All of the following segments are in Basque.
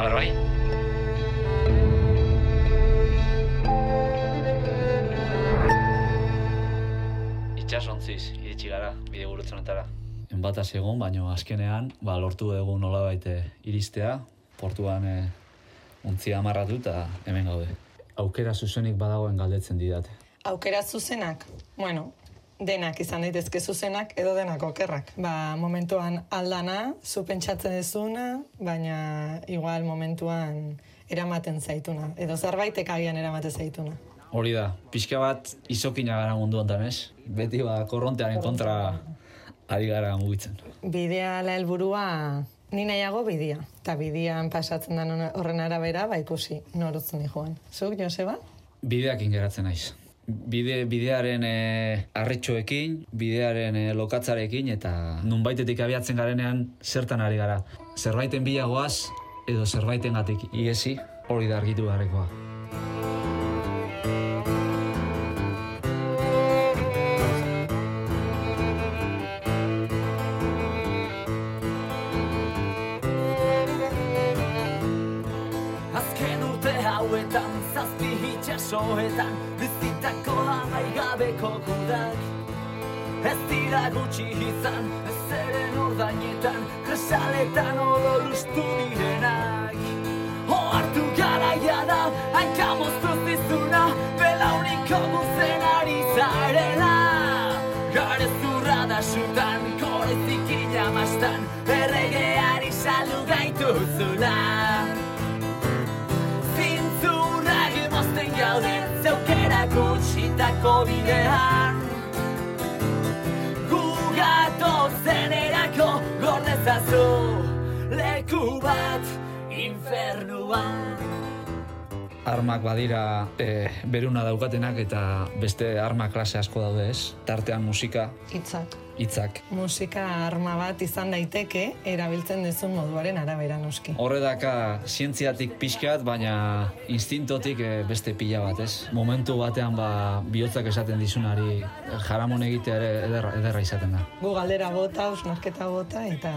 A ber, bai. Itxasontziz, iritsi gara, bide gurutzonetara. Enbata egon, baino azkenean, ba, lortu dugu nola baite iristea, portuan e, untzia amarratu eta hemen gaude. Aukera zuzenik badagoen galdetzen didate. Aukera zuzenak, bueno, denak izan daitezke zuzenak edo denak okerrak. Ba, momentuan aldana, zu pentsatzen dezuna, baina igual momentuan eramaten zaituna. Edo zerbaitek agian eramaten zaituna. Hori da, pixka bat izokina gara mundu ontan, ez? Beti ba, korrontearen kontra ari gara mugitzen. Bidea la helburua ni nahiago bidea. Eta bidean pasatzen den horren arabera, ba ikusi norutzen joan. Zuk, Joseba? Bideak ingeratzen naiz. Bide, bidearen e, arretxoekin, bidearen e, lokatzarekin, eta nunbaitetik abiatzen garenean zertan ari gara. Zerbaiten bilagoaz, edo zerbaiten gatik iesi, hori da argitu beharrekoa. Hitxasoetan, bizitako amaigabeko gudak. Ez dira gutxi izan, ez eren ordainetan, kresaletan odolustu direnak. Gordezazu, leku bat infernuan. Armak badira e, beruna daukatenak eta beste arma klase asko daude ez. Tartean musika, Itzak. Hitzak. Musika arma bat izan daiteke, erabiltzen duzun moduaren arabera noski. Horre daka zientziatik pixkat, baina instintotik eh, beste pila bat, ez? Momentu batean ba, bihotzak esaten dizunari jaramon egitea ere ederra, ederra izaten da. Gu galdera bota, usnarketa bota, eta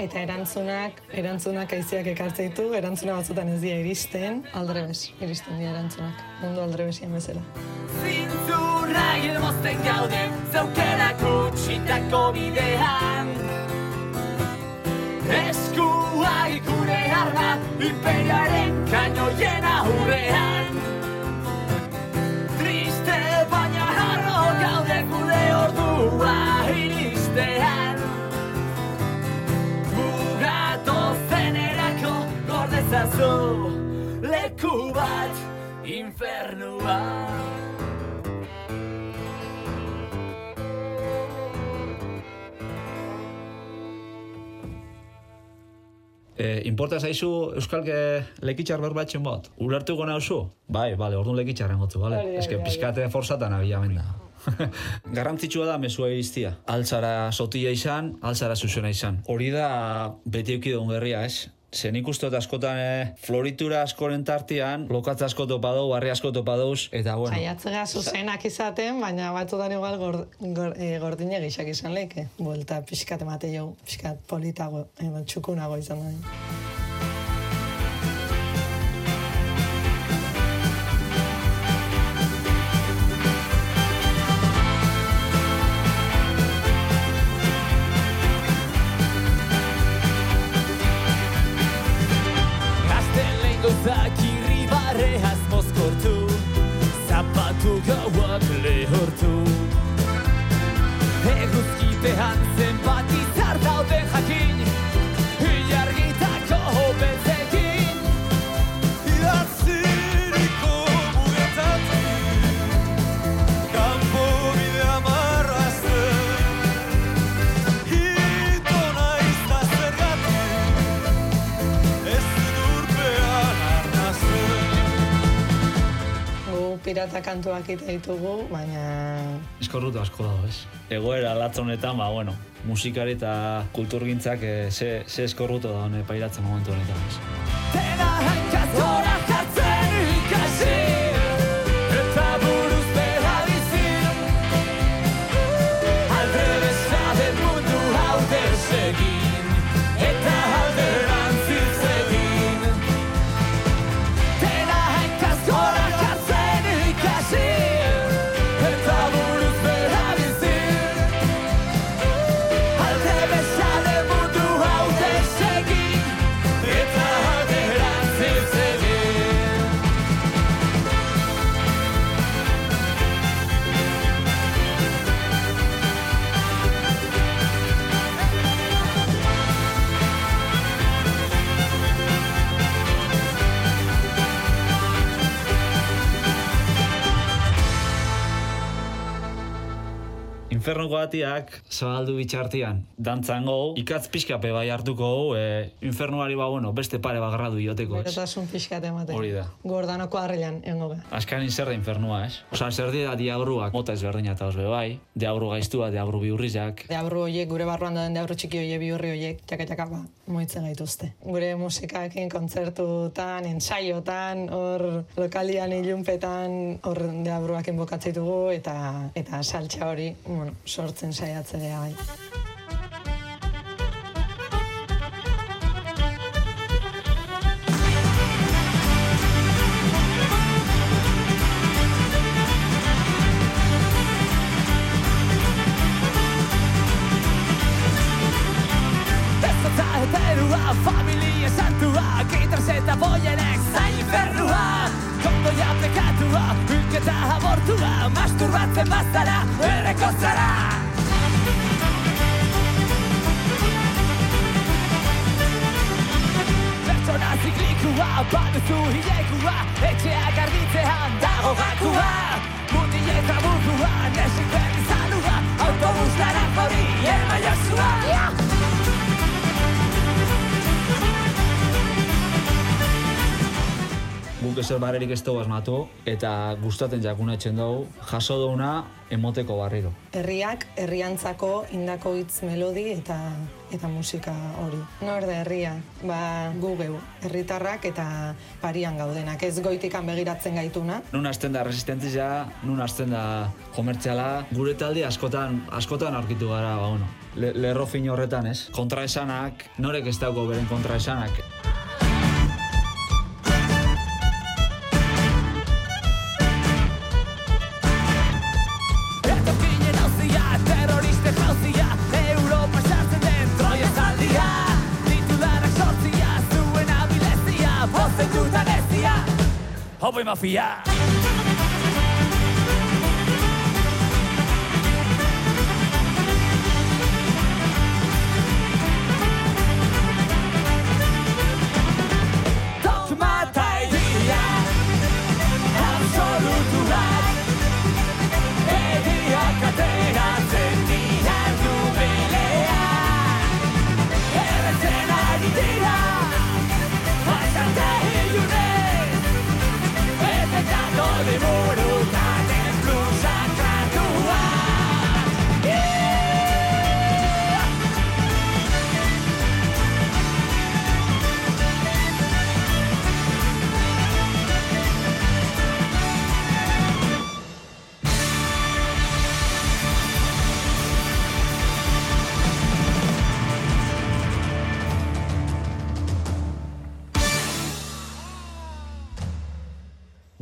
eta erantzunak, erantzunak aiziak ekartzeitu, erantzuna batzutan ez dira iristen, aldrebes, iristen dira erantzunak, mundu aldrebesian bezala. Zintzurrak mozten gaude, zeukera gutxitako bidean. Eskuak gure arma, imperiaren kainoien aurrean. Triste baina harro gaude gure ordua iristean. Bugato zenerako gordezazu, leku bat infernuan. E, importa zaizu Euskalke lekitxar berbatzen bat? Ulertuko nauzu? Bai, bale, orduan lekitxarren gotzu, bale? Hori, hori. pizkate forzatan abila da. Garrantzitsua da mesua iztia. Altzara sotila izan, altzara zuzena izan. Hori da beti eukidegun berria, ez? Zen ikustu eta askotan eh, floritura askoren tartean, lokatza asko topa dau, barri asko topa dauz, eta bueno. Saiatzea zuzenak izaten, baina batzutan igual gor, gor, e, gordine gixak izan leike. Buelta pixkat emate jo, pixkat politago, e, txukunago izan da. the world. Pirata kantuak ite ditugu, baina Eskorrutu asko dago, ez? Egoera latz honetan, ba, bueno, musikari eta kulturgintzak eh, ze, ze eskorrutu da hone pairatzen momentu honetan, ez? Infernuko batiak zabaldu bitxartian dantzan gau, ikatz pixkape bai hartuko e, infernuari ba, bueno, beste pare bat gradu ioteko? Berotasun pixkat emate. Hori da. Gordanoko harrilan, engo ga. Azkan zer da infernua, ez? Osa, zer dira diabruak, mota ezberdina eta osbe bai, diabru gaiztua, diabru biurrizak, Deabru horiek, gure barruan dauden deabru txiki horiek, bihurri horiek, txaka ba, moitzen gaituzte. Gure musikaekin, kontzertutan, entsaiotan, hor lokalian ilunpetan, hor deabruak inbokatzitugu, eta eta saltxa hori, bueno, sortzen saiatzea bai. Bazara, erreko zara Pertsona ziklikua, baduzu hilekua Etxea garbitzean dago gakua Mutin eta burrua, nesik berri zanua Autobus laran hori, ema ezer barrerik ez dugu asmatu, eta gustaten jakunetzen dugu, jaso duguna emoteko barriro. Herriak, herriantzako indako hitz melodi eta eta musika hori. Nor da herria, ba gu geu, herritarrak eta parian gaudenak, ez goitikan begiratzen gaituna. Nun hasten da resistentzia, nun hasten da komertziala, gure talde askotan, askotan aurkitu gara, ba, bueno, le, lerro fin horretan, ez? Kontraesanak, norek ez dauko beren kontraesanak. Philadelphia.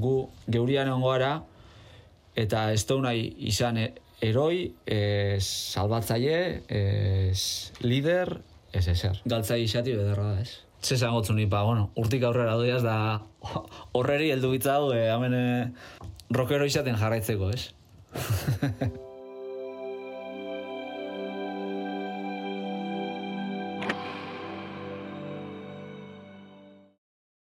Gu geurian egongo gara, eta ez nahi izan e- eroi, ez salbatzaile, ez lider, ez ezer. Galtzai izati bederra da, ez? Zezan gotzu ni, ba, bueno, urtik aurrera doiaz da horreri heldu bitzau, e, hemen e, rockero izaten jarraitzeko, ez?